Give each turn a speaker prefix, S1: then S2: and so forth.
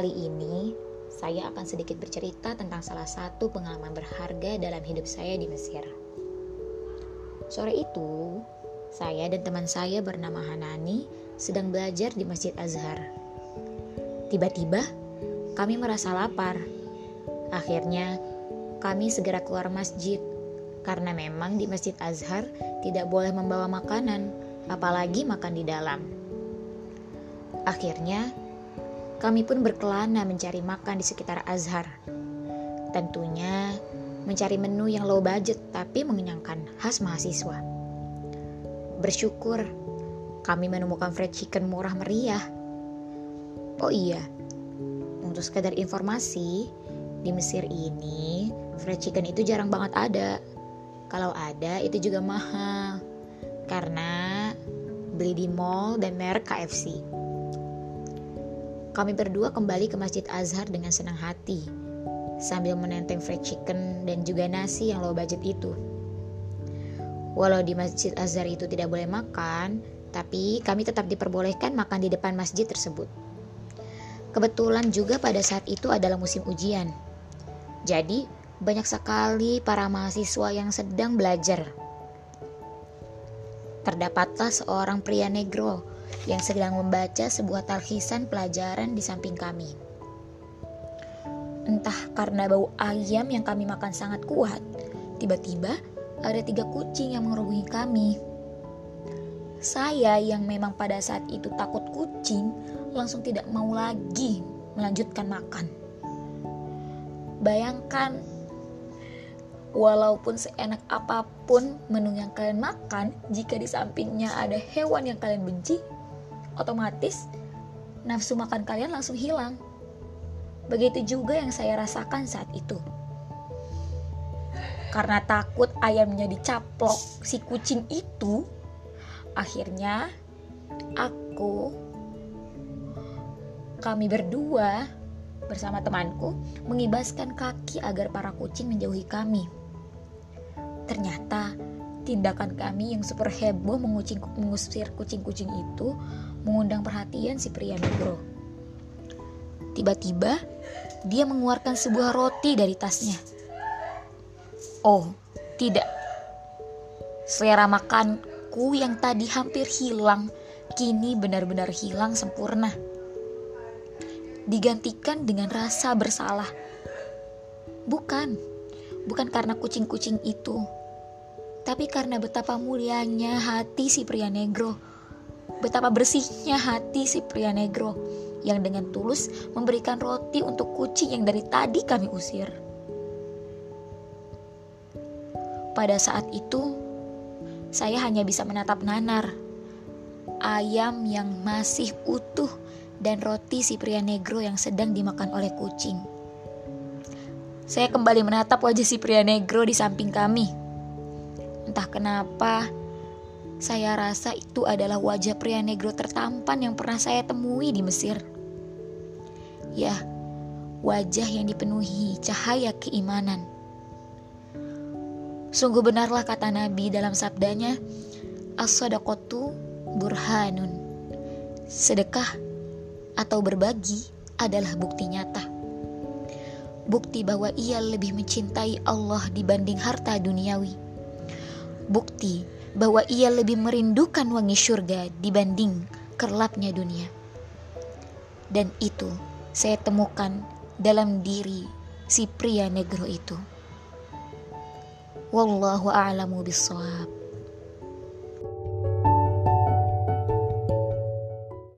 S1: kali ini saya akan sedikit bercerita tentang salah satu pengalaman berharga dalam hidup saya di Mesir. Sore itu, saya dan teman saya bernama Hanani sedang belajar di Masjid Azhar. Tiba-tiba, kami merasa lapar. Akhirnya, kami segera keluar masjid karena memang di Masjid Azhar tidak boleh membawa makanan, apalagi makan di dalam. Akhirnya, kami pun berkelana mencari makan di sekitar Azhar. Tentunya mencari menu yang low budget tapi mengenyangkan khas mahasiswa. Bersyukur kami menemukan fried chicken murah meriah. Oh iya, untuk sekadar informasi, di Mesir ini fried chicken itu jarang banget ada. Kalau ada itu juga mahal. Karena beli di mall dan merek KFC. Kami berdua kembali ke Masjid Azhar dengan senang hati, sambil menenteng fried chicken dan juga nasi yang low budget itu. Walau di Masjid Azhar itu tidak boleh makan, tapi kami tetap diperbolehkan makan di depan masjid tersebut. Kebetulan juga pada saat itu adalah musim ujian. Jadi, banyak sekali para mahasiswa yang sedang belajar. Terdapatlah seorang pria negro yang sedang membaca sebuah talhisan pelajaran di samping kami. Entah karena bau ayam yang kami makan sangat kuat, tiba-tiba ada tiga kucing yang mengerubungi kami. Saya yang memang pada saat itu takut kucing langsung tidak mau lagi melanjutkan makan. Bayangkan, walaupun seenak apa pun menu yang kalian makan, jika di sampingnya ada hewan yang kalian benci, otomatis nafsu makan kalian langsung hilang. Begitu juga yang saya rasakan saat itu. Karena takut ayamnya dicaplok si kucing itu, akhirnya aku kami berdua bersama temanku mengibaskan kaki agar para kucing menjauhi kami. Ternyata tindakan kami yang super heboh mengusir kucing-kucing itu mengundang perhatian si pria negro. Tiba-tiba, dia mengeluarkan sebuah roti dari tasnya. Oh, tidak. Selera makanku yang tadi hampir hilang, kini benar-benar hilang sempurna. Digantikan dengan rasa bersalah. Bukan, bukan karena kucing-kucing itu, tapi karena betapa mulianya hati si pria negro Betapa bersihnya hati si pria negro yang dengan tulus memberikan roti untuk kucing yang dari tadi kami usir. Pada saat itu, saya hanya bisa menatap nanar. Ayam yang masih utuh dan roti si pria negro yang sedang dimakan oleh kucing. Saya kembali menatap wajah si pria negro di samping kami. Entah kenapa, saya rasa itu adalah wajah pria negro tertampan yang pernah saya temui di Mesir. Ya, wajah yang dipenuhi cahaya keimanan. Sungguh benarlah kata Nabi dalam sabdanya, As-sadaqatu burhanun. Sedekah atau berbagi adalah bukti nyata. Bukti bahwa ia lebih mencintai Allah dibanding harta duniawi. Bukti bahwa ia lebih merindukan wangi surga dibanding kerlapnya dunia. Dan itu saya temukan dalam diri si pria negro itu. Wallahu a'lamu bissawab.